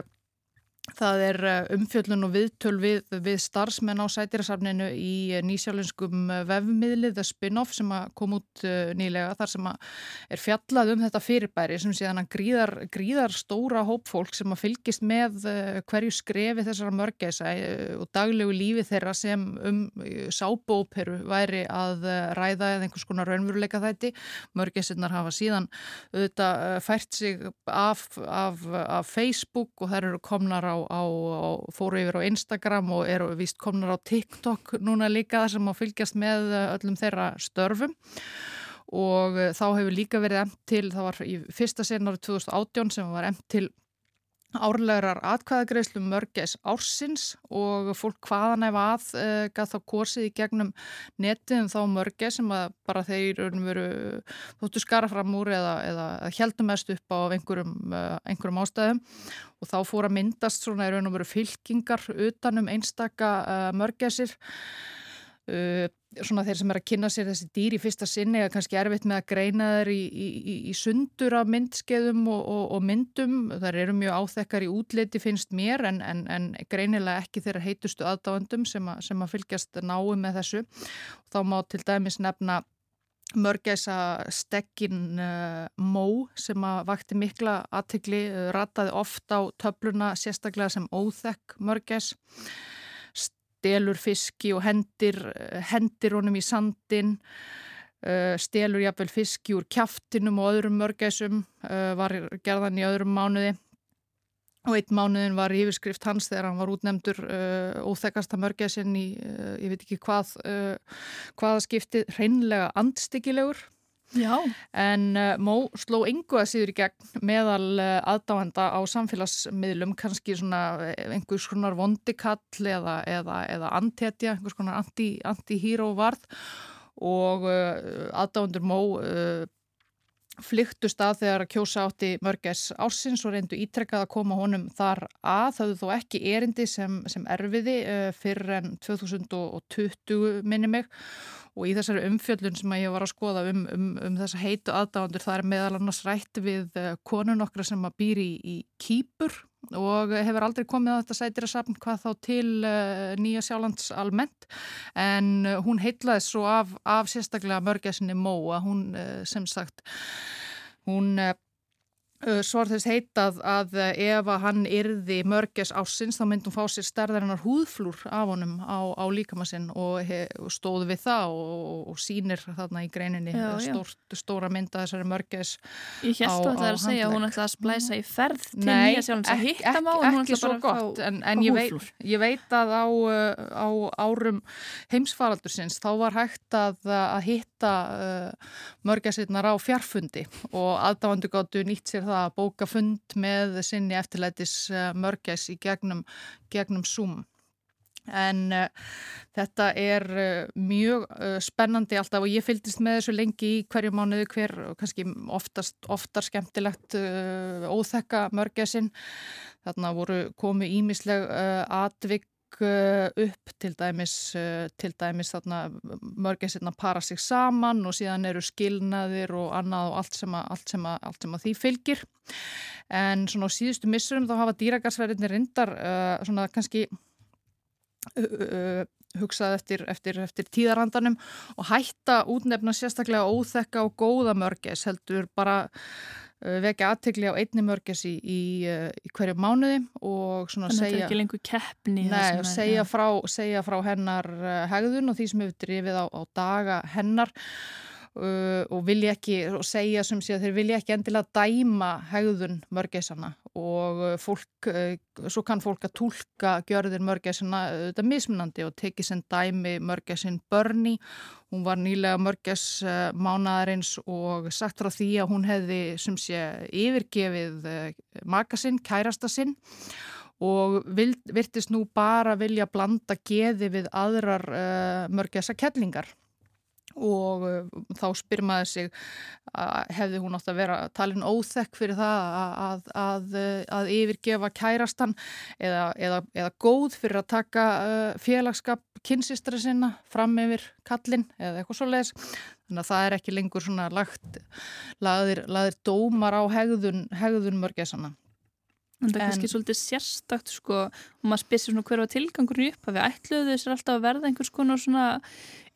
Það er umfjöllun og viðtöl við, við starfsmenn á sætirasafninu í nýsjálinskum vefmiðlið The Spin-Off sem kom út nýlega þar sem er fjallað um þetta fyrirbæri sem sé þannig gríðar, gríðar stóra hópfólk sem að fylgist með hverju skrefi þessara mörgæsa og daglegu lífi þeirra sem um sábóperu væri að ræða eða einhvers konar raunveruleika þætti. Mörgæsinnar hafa síðan auðvitað fært sig af, af, af Facebook og þær eru komnar á á, á, á, fóru yfir á Instagram og eru vist komnar á TikTok núna líka sem að fylgjast með öllum þeirra störfum. Og þá hefur líka verið emt til, það var í fyrsta sen árið 2018 sem var emt til árlegar atkvæðagreyslu mörgæs ársins og fólk hvaðan ef að uh, gaf þá kosið í gegnum netið um þá mörgæs sem bara þeir veru þóttu skara fram úr eða, eða heldum mest upp á einhverjum, uh, einhverjum ástæðum. Og þá fór að myndast svona í raun og veru fylkingar utanum einstaka uh, mörgæsir Uh, svona þeir sem er að kynna sér þessi dýr í fyrsta sinni eða kannski erfitt með að greina þeir í, í, í sundur af myndskeiðum og, og, og myndum. Þar eru mjög áþekkar í útliti finnst mér en, en, en greinilega ekki þeirra heitustu aðdáendum sem, a, sem að fylgjast náu með þessu. Þá má til dæmis nefna mörgæsa stekkin uh, mó sem að vakti mikla aðtegli, uh, rataði oft á töfluna sérstaklega sem óþekk mörgæs stelur fiski og hendir, hendir honum í sandin, uh, stelur jafnvel fiski úr kjaftinum og öðrum mörgæsum, uh, var gerðan í öðrum mánuði. Og einn mánuðin var yfirskrift hans þegar hann var útnemdur óþekasta mörgæsin í, ég veit ekki hvað, hvaða skiptið, hreinlega andstyggilegur Já. En uh, Mó sló engu að síður í gegn meðal uh, aðdáenda á samfélagsmiðlum, kannski svona einhvers konar vondikall eða, eða, eða antetja, einhvers konar anti-hero anti varð og uh, aðdáendur Mó flyktu stað þegar að kjósa átti mörgæs ársins og reyndu ítrekkað að koma honum þar að. Það hefur þó ekki erindi sem, sem erfiði fyrir en 2020 minni mig og í þessari umfjöllun sem ég var að skoða um, um, um þessa heitu aðdáðandur það er meðal annars rætt við konun okkra sem að býri í, í Kýpur. Og hefur aldrei komið á þetta sætira safn hvað þá til uh, Nýja Sjálands almennt. En uh, hún heitlaði svo af, af sérstaklega mörgæsinni Móa, hún uh, sem sagt hún Svar þess heitað að ef að hann yrði mörgess ásins þá myndum fá sér stærðarinnar húðflúr af honum á, á líkamassinn og, stóðu við það og, og sínir þarna í greininni já, stórt, stóra mynda þessari mörgess Ég held að það er að segja að hún ætla að splæsa í ferð til nýja sjálfins að hitta má en hún ætla bara að fá en, en ég, veit, ég veit að á, á árum heimsfaraldursins þá var hægt að, að hitta uh, mörgessirnar á fjarfundi og aðdáðandu gáttu nýtt sér það að bóka fund með sinni eftirlætis eh, mörgæs í gegnum, gegnum Zoom. En uh, þetta er uh, mjög uh, spennandi alltaf og ég fylgist með þessu lengi í hverju mánuðu hver og kannski oftast, oftar skemmtilegt óþekka mörgæsin. Þarna voru komið ímisleg atvik upp til dæmis, til dæmis mörgæsirna para sig saman og síðan eru skilnaðir og annað og allt sem að, allt sem að, allt sem að því fylgir. En svona á síðustu missurum þá hafa dýragarsverðinir reyndar uh, svona kannski uh, uh, hugsað eftir, eftir, eftir tíðarandanum og hætta útnefna sérstaklega óþekka og góða mörgæs heldur bara vekja aðtegli á einni mörgess í, í, uh, í hverju mánuði og svona Þannig segja... Þannig að þetta er ekki lengur keppni. Nei, og segja, ja. frá, segja frá hennar uh, hegðun og því sem hefur drifið á, á daga hennar og vilja ekki, og segja sem sé að þeir vilja ekki endilega dæma hegðun mörgessana og fólk, uh, svo kann fólk að tólka gjörðir mörgessana þetta mismunandi og tekið sem dæmi mörgessin börni Hún var nýlega mörgess uh, mánadarins og sagt frá því að hún hefði sem sé yfirgefið uh, makasinn, kærastasinn og vild, virtist nú bara vilja blanda geði við aðrar uh, mörgessa kettlingar og uh, þá spyr maður sig hefði hún átt að vera talin óþekk fyrir það að, að, að yfirgefa kærastan eða, eða, eða góð fyrir að taka uh, félagskap kynsistra sinna fram yfir kallin eða eitthvað svo leiðis þannig að það er ekki lengur svona lagt laðir, laðir dómar á hegðun, hegðun mörgessana En það er kannski svolítið sérstakt sko og maður spyrir svona hver var tilgangurinn upp að við ætluðu þessar alltaf að verða einhvers konar svona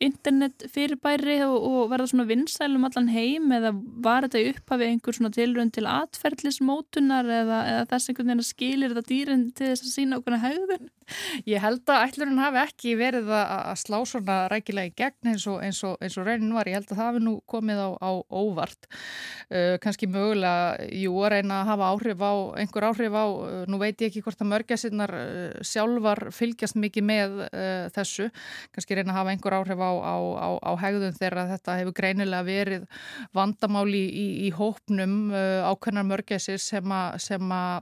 internet fyrirbæri og, og verða svona vinsælum allan heim eða var þetta upphafi einhver svona tilrönd til atferðlismótunar eða, eða þess einhvern veginn að skilir þetta dýrin til þess að sína okkurna haugðun? Ég held að ætlurinn hafi ekki verið að slá svona rækilega í gegn eins og, eins og, eins og raunin var. Ég held að það hafi nú komið á, á óvart. Uh, kannski mögulega, jú, að reyna að hafa áhrif á, einhver áhrif á, uh, nú veit ég ekki hvort að mörgjasinnar uh, sjálfar fylgjast mikið með uh, þessu. Kannski reyna að hafa einhver áhrif á á, á, á, á hegðun þegar þetta hefur greinilega verið vandamáli í, í hópnum uh, ákveðnar mörgæsir sem að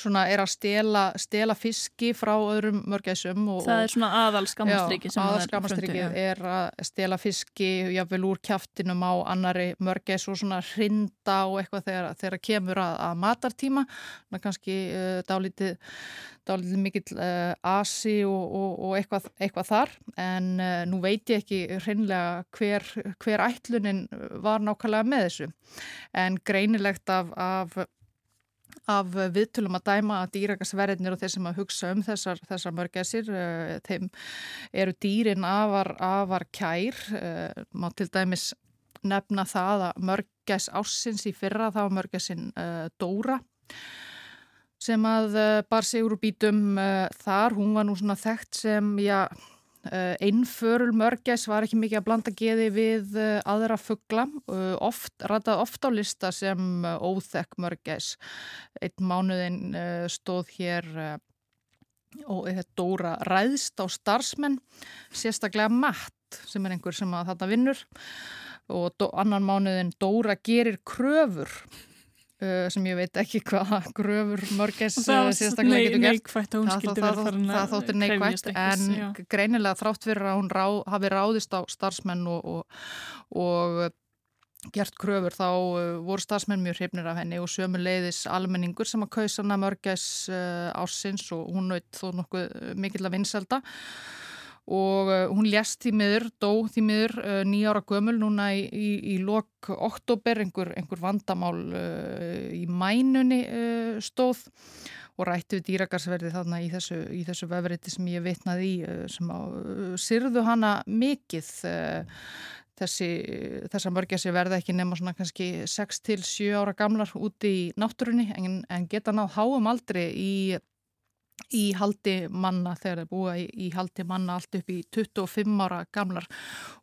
svona er að stela, stela fiski frá öðrum mörgæsum og, Það er svona aðal skammastriki sem það er er að stela fiski jáfnvel úr kjaftinum á annari mörgæs og svona hrinda og eitthvað þegar, þegar kemur að, að matartíma. Ná, kannski uh, dálítið, dálítið mikill uh, asi og, og, og eitthvað, eitthvað þar. En uh, nú veit ég ekki hreinlega hver, hver ætlunin var nákvæmlega með þessu. En greinilegt af, af af viðtölum að dæma að dýrakasverðinir og þeir sem að hugsa um þessar, þessar mörgæsir, uh, þeim eru dýrin afar, afar kær, uh, má til dæmis nefna það að mörgæs ársins í fyrra, var mörgæsin uh, Dóra sem að bar sig úr bítum uh, þar, hún var nú svona þekkt sem, já, Uh, einförul mörgæs var ekki mikið að blanda geði við uh, aðra fuggla uh, oft, rætað oft á lista sem óþekk mörgæs. Einn mánuðin stóð hér og uh, Dóra ræðst á starfsmenn sérstaklega Matt sem er einhver sem að þetta vinnur. Og annan mánuðin Dóra gerir kröfur uh, sem ég veit ekki hvað gröfur mörgæs uh, sérstaklega getur gert það, það, það, það þóttir neikvægt en já. greinilega þrátt fyrir að hún rá, hafi ráðist á starfsmenn og, og, og gert kröfur þá uh, voru starfsmenn mjög hrifnir af henni og sömu leiðis almenningur sem að kausa hana mörgæs uh, ársins og hún naut þó nokkuð mikill að vinselda og uh, hún lést því miður, dó því miður uh, nýjára gömul núna í, í, í lok oktober, einhver, einhver vandamál uh, í mænunni uh, stóð og rætti við dýrakarsverði þarna í þessu, í þessu vefriti sem ég vitnaði í uh, sem á, syrðu hana mikið þessi, þessar mörgæsi verða ekki nema svona kannski 6 til 7 ára gamlar úti í náttúrunni en, en geta náð háum aldrei í í haldi manna þegar þeir búa í, í haldi manna allt upp í 25 ára gamlar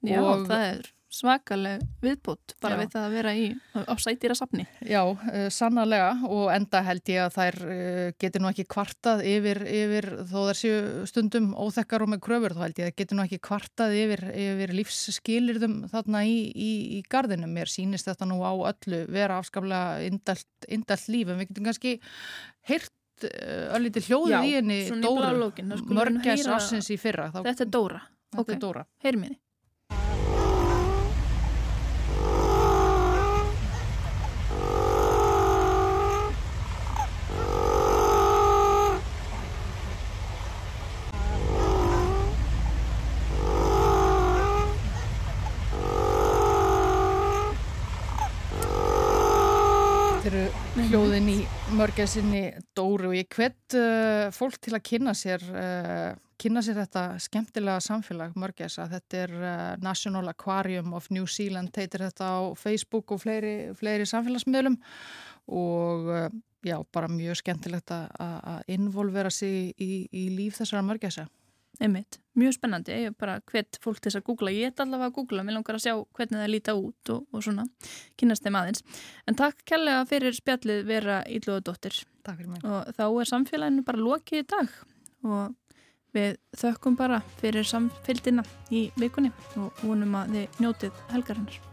Já, og það er svakaleg viðbútt bara Já. við það að vera í á sætýra safni. Já, uh, sannarlega og enda held ég að þær uh, geti nú ekki kvartað yfir, yfir þó þær séu stundum óþekkar og með kröfur þá held ég að geti nú ekki kvartað yfir, yfir lífsskilirðum þarna í, í, í gardinu. Mér sýnist þetta nú á öllu vera afskaplega indalt, indalt líf en við getum kannski heyrt uh, öllítið hljóðið í henni mörgæs heyra- ársins í fyrra. Þá, Þetta er Dóra. þetta ok. er Dóra. Heyrim við þið. Þetta eru hljóðin í mörgæsinni Dóru og ég hvet uh, fólk til að kynna sér, uh, kynna sér þetta skemmtilega samfélag mörgæsa. Þetta er uh, National Aquarium of New Zealand, heitir þetta á Facebook og fleiri, fleiri samfélagsmiðlum og já, bara mjög skemmtilegt að- involvera sig í, í líf þessara mörgæsa. Einmitt, mjög spennandi, ég er bara hvet fólk til þess að googla, ég er allavega að googla, mér langar að sjá hvernig það líta út og, og svona, kynast þeim aðeins. En takk kærlega fyrir spjallið vera Ílúðadóttir og þá er samfélaginu bara lokið í dag. Og við þökkum bara fyrir samfélgina í vikunni og vonum að þið njótið helgarinnar.